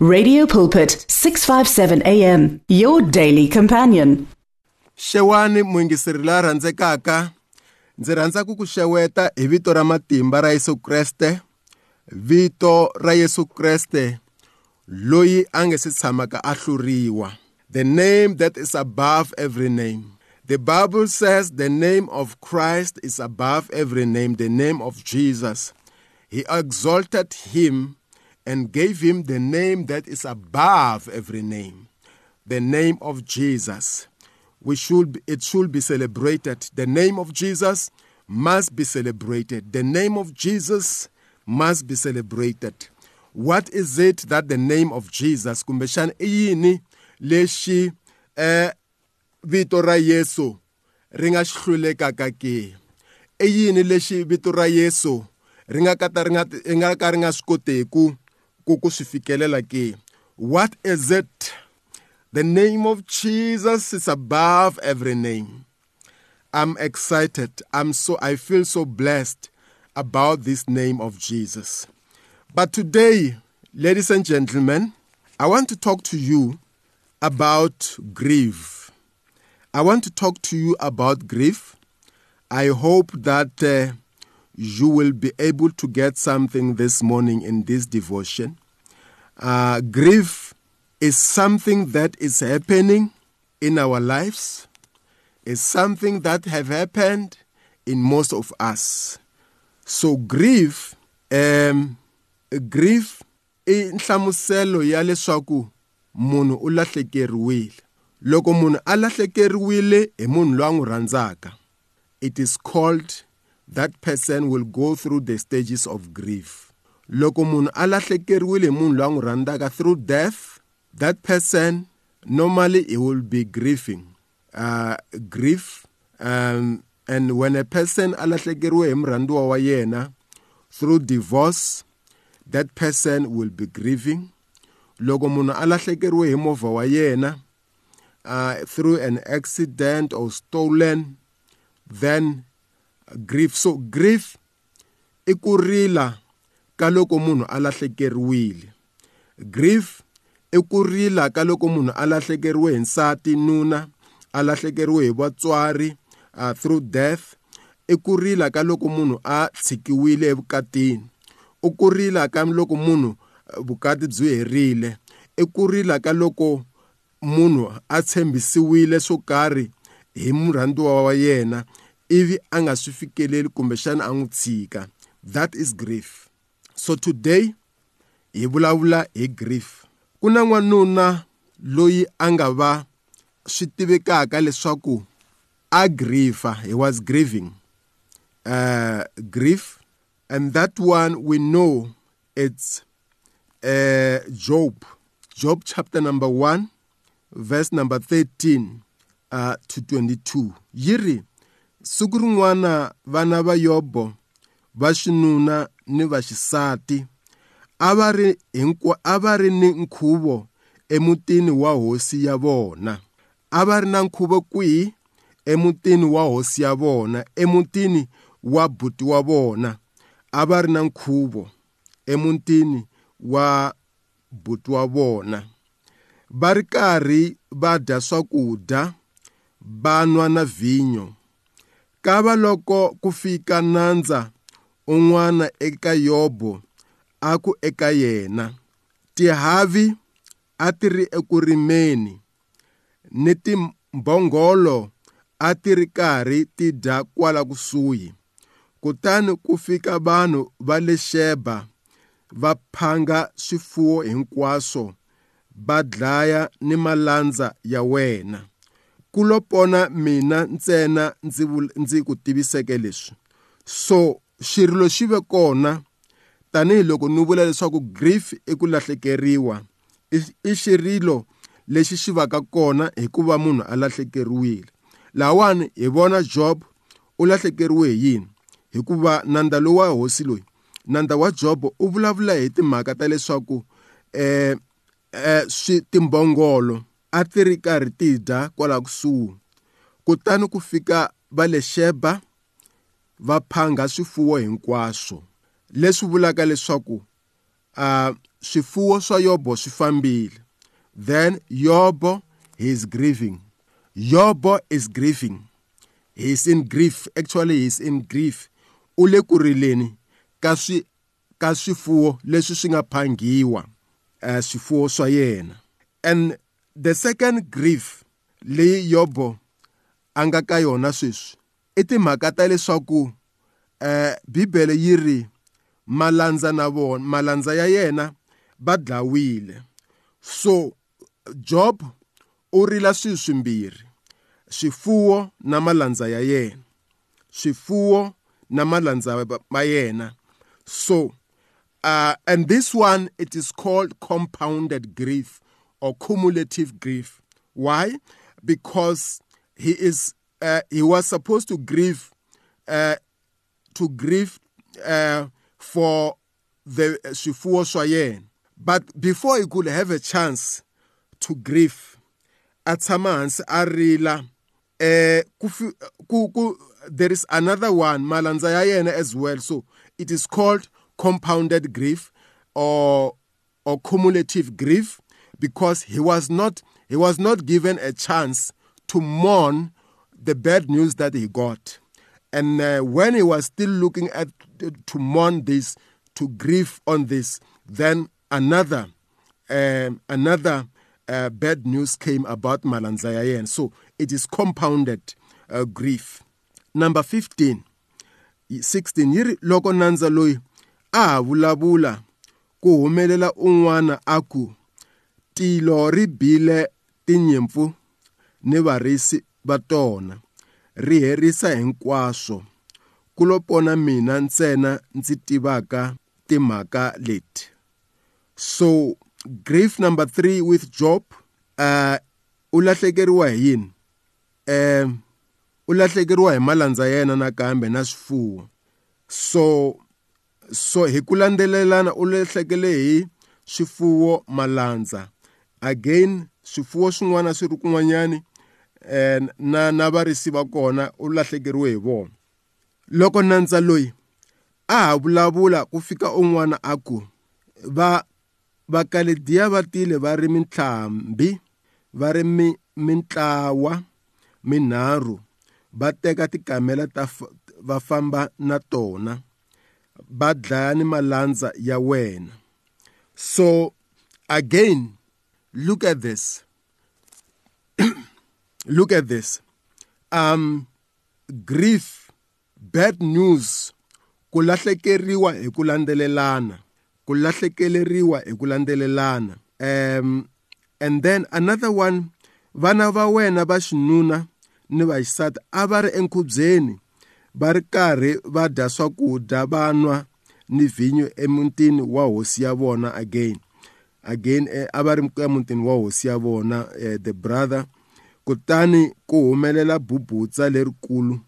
Radio Pulpit 657 AM your daily companion. xewani muingiseri la rhandzekaka ndzi rhandza ku ku hi vito ra matimba ra Yesu Kreste vito ra Yesu Kreste loyi a nge se tshamaka a hluriwa. The name that is above every name. The bible says the name of Christ is above every name the name of Jesus. He exalted him and gave him the name that is above every name the name of Jesus. We should it should be celebrated. The name of jesus must be celebrated. The name of jesus must be celebrated. What is it that the name of jesus kumbexana i lexi eh vito ra yesu ri nga xi hlulekaka ke? I yini lexi vito ra yesu ri nga ri ri ka ri swi koteku swi fikelela ke what is it The name of Jesus is above every name. I'm excited. I'm so I feel so blessed about this name of Jesus. But today, ladies and gentlemen, I want to talk to you about grief. I want to talk to you about grief. I hope that uh, you will be able to get something this morning in this devotion. Uh, grief is something that is happening in our lives is something that have happened in most of us so grief um grief i nhlamuselo ya leswaku munhu u lahlekeriwile loko munhu a lahlekeriwile hi munhu loyi a n'wi rhandzaka it is called that person will go through the stages of grief. Loko munhu a lahlekeriwile munhu loyi a n'wi rhandzaka through death that person normally he will be grieving uh, grief um, and when a person alahlekeriwe hi murhandziwa wa yena through divorce that person will be grieving. Loko munhu a lahlekeriwe hi movha wa yena uh, through an accident or stolen then grief. So grief i ku rila ka loko munhu a lahlekeriwile. Grief i ku rila ka loko munhu a lahlekeriwe hi nsati nuna a lahlekeriwe hi vatswari uh, through death. I ku rila ka loko munhu a tshikiwile evukatini. I ku rila ka loko munhu vukati byi herile. I ku rila ka loko munhu a tshembisiwile swo karhi hi murhandziwa wa yena. Ivi a nga swi fikeleli kumbexana a n'wi tshika that is grief. So today hi vulavula hi grief ku na n'wanuna loyi a nga va swi tivekaka leswaku a grifa he was grieving uh, grief. And that one we know it's uh, job. Job chapter number 1 verse number 13 uh, to 22 yi ri siku rin'wana vana va yobo va xinuna ni vaxisati a va ri a va ri ni nkhuvo emutini wa hosi ya vona. A va ri na nkhuvo kwihi emutini wa hosi ya vona emutini wa buti wa vona? A va ri na nkhuvo emutini wa buti wa vona. Va ri karhi va dya swakudya va nwa na vhinyo kava loko ku fika nandza un'wana eka yobo a ku eka yena. Tihavi a ti ri eku rimeni ni timbhongolo a ti ri karhi ti dya kwala kusuhi. Kutani ku fika vanhu va le sheba va phanga swifuwo hinkwaswo va dlaya ni malandza ya wena. Ku lo pona mina ntsena ndzi ndzi ku tiviseke leswi. So xirilo xi ve kona tanihiloko ni vula leswaku grief i ku lahlekeriwa i xirilo lexi xi va ka kona hikuva munhu a lahlekeriwile. Lawani hi vona job u lahlekeriwe hi yini? Hikuva nandza lowu wa hosi loyi. Nandza wa job u vulavula hi timhaka ta leswaku eh, eh swi timbhongolo a ti ri karhi ti dya kwala kusuhi kutani ku fika va le sheba va phanga swifuwo hinkwaswo. Leswi vulaka leswaku uh, swifuwo swa yobo swi fambile. Then yobo he is grieving. Yobo is grieving. He is in grief. Actually he is in grief. U le ku rileni ka swi ka swifuwo leswi swi nga phangiwa uh, swifuwo swa yena. And the second grief leyi yobo a nga ka yona sweswi i timhaka ta leswaku eh bibele yi ri malandza na vona malandza ya yena va dlawile. So job u rila swilo swimbirhi swifuwo na malandza ya yena swifuwo na malandza ma yena. So uh, and this one it is called compounded grief. Or cumulative grief. Why? Because he is uh, he was supposed to grieve uh, to grieve uh, for the swifuwo swa yena but before he could have a chance to grieve a tshama hansi a rila eh ku ku there is another one malandza ya as well. So it is called compounded grief or or cumulative grief because he was not he was not given a chance to mourn the bad news that he got and uh, when he was still looking at to mourn this to grieve on this then another um, another uh, bad news came about Malanzayayen. So it is compounded uh, grief. Number 15, 16, yiri loko nandza loyi a vulavula ku humelela un'wana a ku tilo ri bile tinyimpfu ni varisi va tona ri herisa hinkwaswo. Ku lo pona mina ntsena ndzi tivaka timhaka leti. So grief number 3 with job uh u lahlekeriwa hi yini? Um u lahlekeriwa hi malandza yena nakambe na swifuwo. So so hi ku landzelelana u lahlekele hi swifuwo malandza. Again swifuwo swin'wana swi ri kun'wanyani um na na varisi va kona u lahlekeriwe hi vona. Loko nandza loyi a ha vulavula ku fika un'wana a ku va vakalediya va tile va ri mintlhambi va ri mi mintlawa minharhu va teka tikamela ta va famba na tona va dlaya ni malandza ya wena. So again look at this. Look at this. Um grief bad news. Ku lahlekeriwa hi ku landzelelana ku lahlekeleriwa hi ku landzelelana um and then another one vana va wena va xinuna ni vaxisati a va ri enkhubyeni va ri karhi va dya swakudya va nwa ni vhinyo emutini wa hosi ya vona again. Again a va ri emutini wa hosi ya vona the brother. Kutani ku humelela bubutsa lerikulu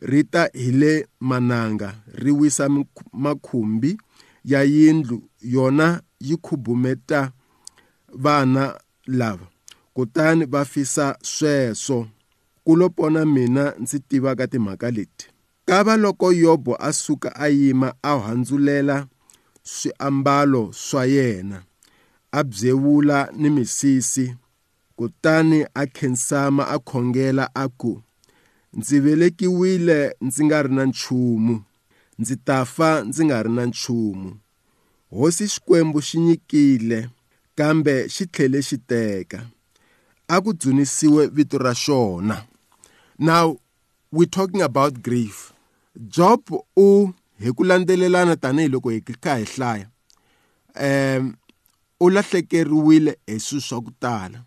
ri ta hi le mananga ri wisa makhumbi ya yindlu yona yi khubumeta vana lava. Kutani va fisa sweswo. Ku lo pona mina ndzi tivaka timhaka leti. Kava loko yobo a suka a yima a handzulela swiambalo swa yena a byevula ni misisi kutani a khensama a khongela a ku ndzi velekiwile ndzi nga ri na nchumu ndzi ta fa ndzi nga ri na nchumu. Hosi xikwembu xi nyikile kambe xi tlhele xi teka. A ku dzunisiwe vito ra xona. Now we're talking about grief. Job u hi ku landzelelana tanihiloko hi kha hi hlaya. Um u lahlekeriwile hi swilo swa ku tala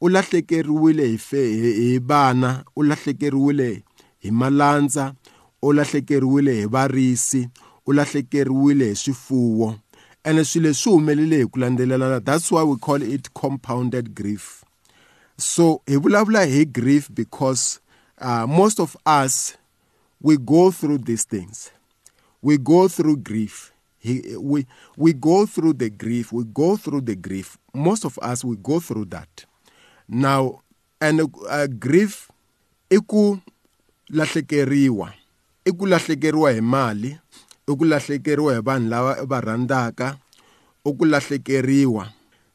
u lahlekeriwile hi fe hi vana u lahlekeriwile hi malandza u lahlekeriwile hi varisi u lahlekeriwile hi swifuwo ene swilo leswi humelele hi ku landzelelana that's why we call it compounded grief. So hi vulavula hi grief because uh, most of us we go through these things. We go through grief. He, we, we go through the grief we go through the grief. Most of us we go through that. Now and uh, grief i ku lahlekeriwa i ku lahlekeriwa hi mali i ku lahlekeriwa hi vanhu lava va rhandzaka u ku lahlekeriwa.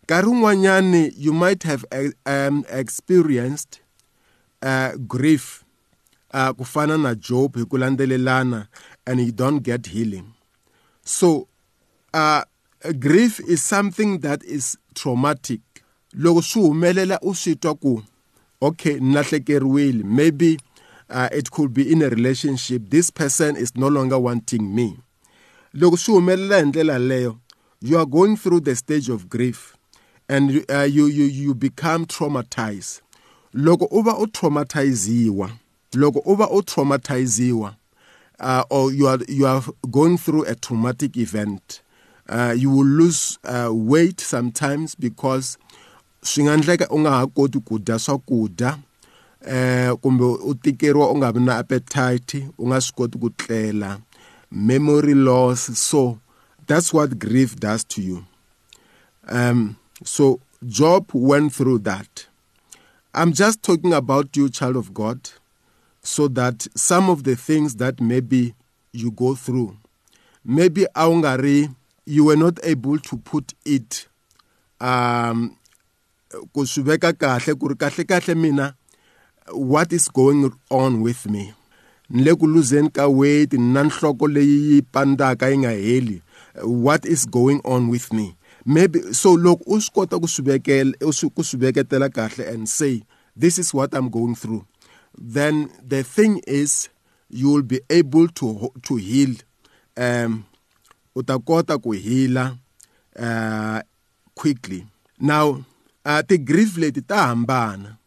Nkarhi wun'wanyani you might have um, experienced uh, grief uh, ku fana na job hi ku landzelelana and you don't get healing. So uh, grief is something that is traumatic. Loko swi humelela u swi twa ku okay ni lahlekeriwile. Maybe uh, it could be in a relationship. This person is no longer wanting me. Loko swi humelela hi ndlela leyo you are going through the stage of grief and uh, you, you, you become traumatized. Loko u va u traumatiziwa loko u va u traumatiziwa uh, or you are, you are going through a traumatic event uh, you will lose uh, weight sometimes because swi nga endleka u nga ha koti ku dya swakudya eh kumbe u tikeriwa u nga vi na appetite u nga swi koti ku tlela memory loss. So that's what grief does to you. Um so job went through that. I'm just talking about you child of god so that some of the things that maybe you go through maybe aungari you were not able to put it um ku swi veka kahle ku ri kahle kahle mina what is going on with me? Ni le ku luzeni ka weight na nhloko leyi yi pandaka yi nga heli what is going on with me? Maybe so loko u swi kota ku swi vekela ku swi veketela kahle and say this is what i'm going through. Then the thing is you will be able to to heal. Um u ta kota ku hila uh quickly. Now uh, ti grief leti ta hambana.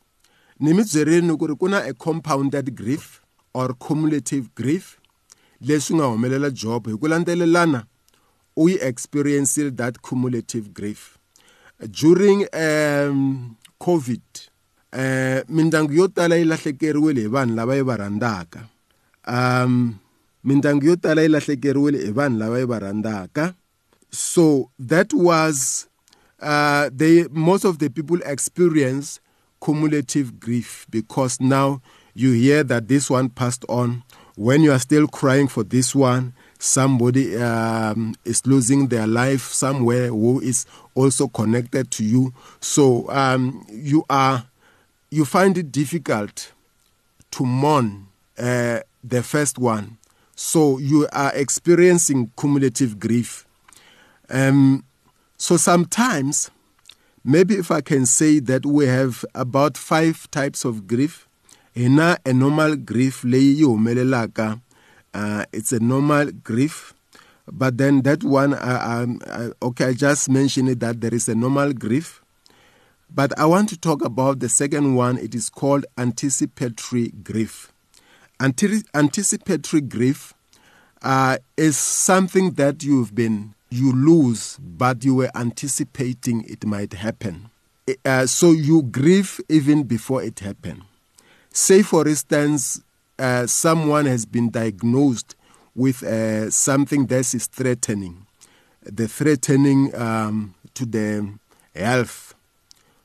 Ni mi byerini ku ri ku na a compounded grief or cumulative grief leswi nga humelela job. Hi ku landzelelana u yi experienced that cumulative grief. During um covid eh yo tala hi vanhu lava yi va rhandzaka. Um mindyangu yo tala yi lahlekeriwile hi vanhu lava yi va rhandzaka. So that was uh most of the people experience cumulative grief because now you hear that this one passed on. When you are still crying for this one somebody um, is losing their life somewhere who is also connected to you. So um, you are you find it difficult to mourn uh, the first one. So you are experiencing cumulative grief. Um, so sometimes maybe if i can say that we have about five types of grief. Hina a normal grief uh, it's a normal grief. But then that one uh, um, uh, okay i just mentioned that there is a normal grief but i want to talk about the second one. It is called anticipatory grief. Anti- anticipatory grief uh, is something that you've been you lose but you were anticipating it might happen. Uh, so you grieve even before it happened. Say for instance uh, someone has been diagnosed with uh, something that is threatening. The threatening um, to the health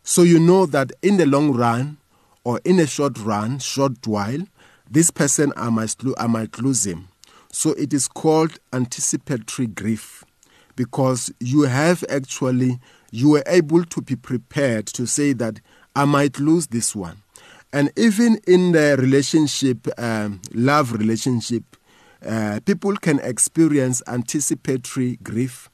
so you know that in the long run or in a short run short while this person i lo- i might lose him. So it is called anticipatory grief because you have actually you were able to be prepared to say that i might lose this one. And even in the relationship um, love relationship uh, people can experience anticipatory grief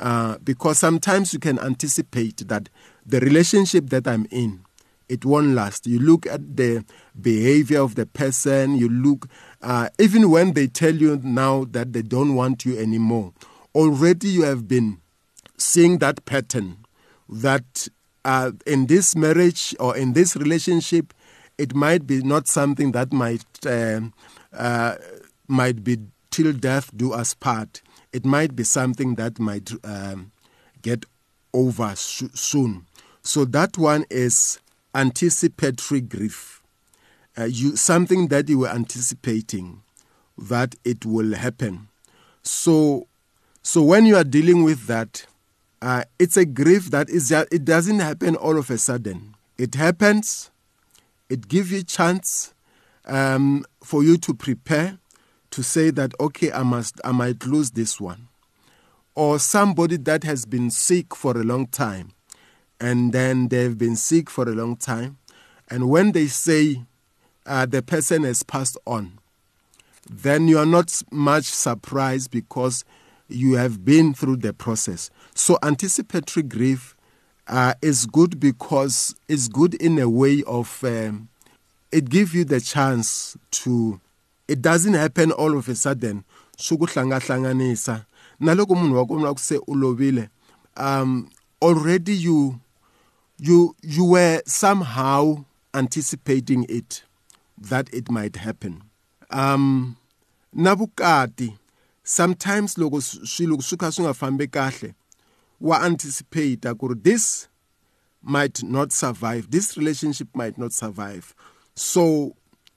uh, because sometimes you can anticipate that the relationship that i'm in it won't last you look at the behavior of the person you look uh, even when they tell you now that they don't want you anymore already you have been seeing that pattern that uh, in this marriage or in this relationship it might be not something that might um, uh, might be till death do us part. It might be something that might um, get over so- soon. So that one is anticipatory grief. Uh, you something that you were anticipating that it will happen. So, so when you are dealing with that, uh, it's a grief that is it doesn't happen all of a sudden. It happens it gives you chance um, for you to prepare to say that okay i must i might lose this one or somebody that has been sick for a long time and then they've been sick for a long time. And when they say uh, the person has passed on then you are not much surprised because you have been through the process. So anticipatory grief uh, is good because it's good in a way of um, it gives you the chance to it doesn't happen all of a sudden. Ulovile um already you you you were somehow anticipating it that it might happen. Um sometimes loko swilo swi kha swi kahle wa anticipate ku this might not survive this relationship might not survive. So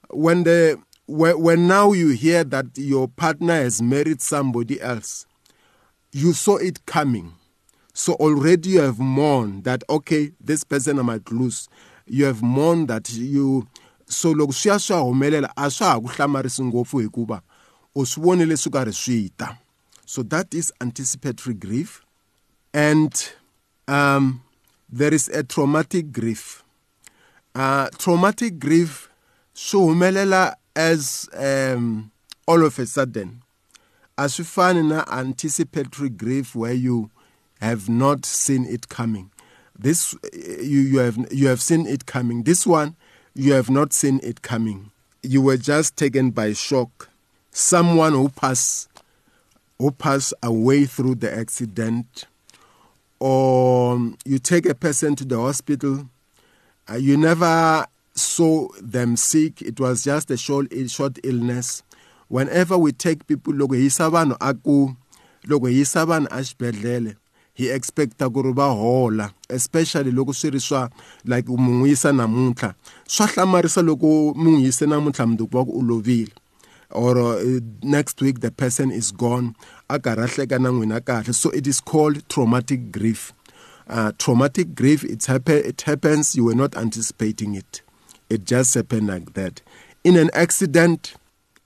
when the when, when now you hear that your partner has married somebody else you saw it coming so already you have mourned that okay this person i might lose. You have mourned that you so loko swi ya swi humelela a swa ha ku hlamarisi ngopfu hikuva u swi vonile swi karhi swi ta. So that is anticipatory grief. And um, there is a traumatic grief. Uh, traumatic grief swi humelela as um, all of a sudden. A swi fani na anticipatory grief where you have not seen it coming. This you, you have you have seen it coming. This one you have not seen it coming. You were just taken by shock. Someone who pass who pass away through the accident or you take a person to the hospital uh, you never saw them sick. It was just a short, short illness. Whenever we take people loko hi yisa vanhu aku loko hi yisa vanhu exibedhlele hi expecta ku ri va hola especially loko swi ri swa like mu n'wi yisa namuntlha. Swa hlamarisa loko mi n'wi yise namuntlha mundzuku va ku u lovile or uh, next week the person is gone a karhi a hleka na n'wina kahle. So it is called traumatic grief. Uh, traumatic grief it's happen, it happens you were not anticipating it. It just happened like that. In an accident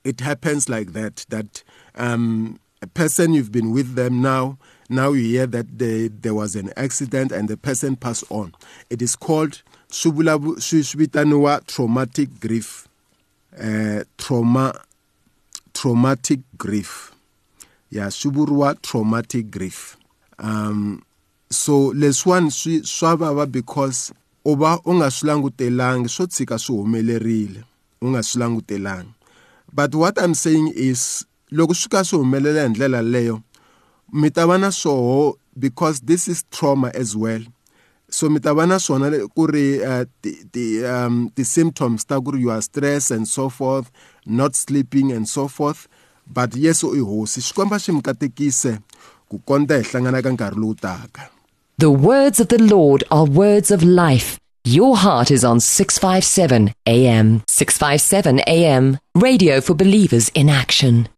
it happens like that that um, a person you've been with them now now you hear that they, there was an accident and the person passed on. It is called shubitaniwa traumatic grief. Uh, trauma traumatic grief. Ya swivuriwa traumatic grief. Um so leswiwani swi swa vava because u va u nga swi langutelangi swo tshika swi humelerile u nga swi but what i'm saying is loko swi ka swi humelela hi ndlela leyo mi ta va na swoho because this is trauma as well so mi ta va na swona ku uh, ti um, symptoms ta ku you are stress and so forth not sleeping and so forth but yesu i hosi xikomba xi mi katekise ku kondza hi hlangana ka nkarhi lowu taka The words of the Lord are words of life. Your heart is on 657 AM. 657 AM. Radio for believers in action.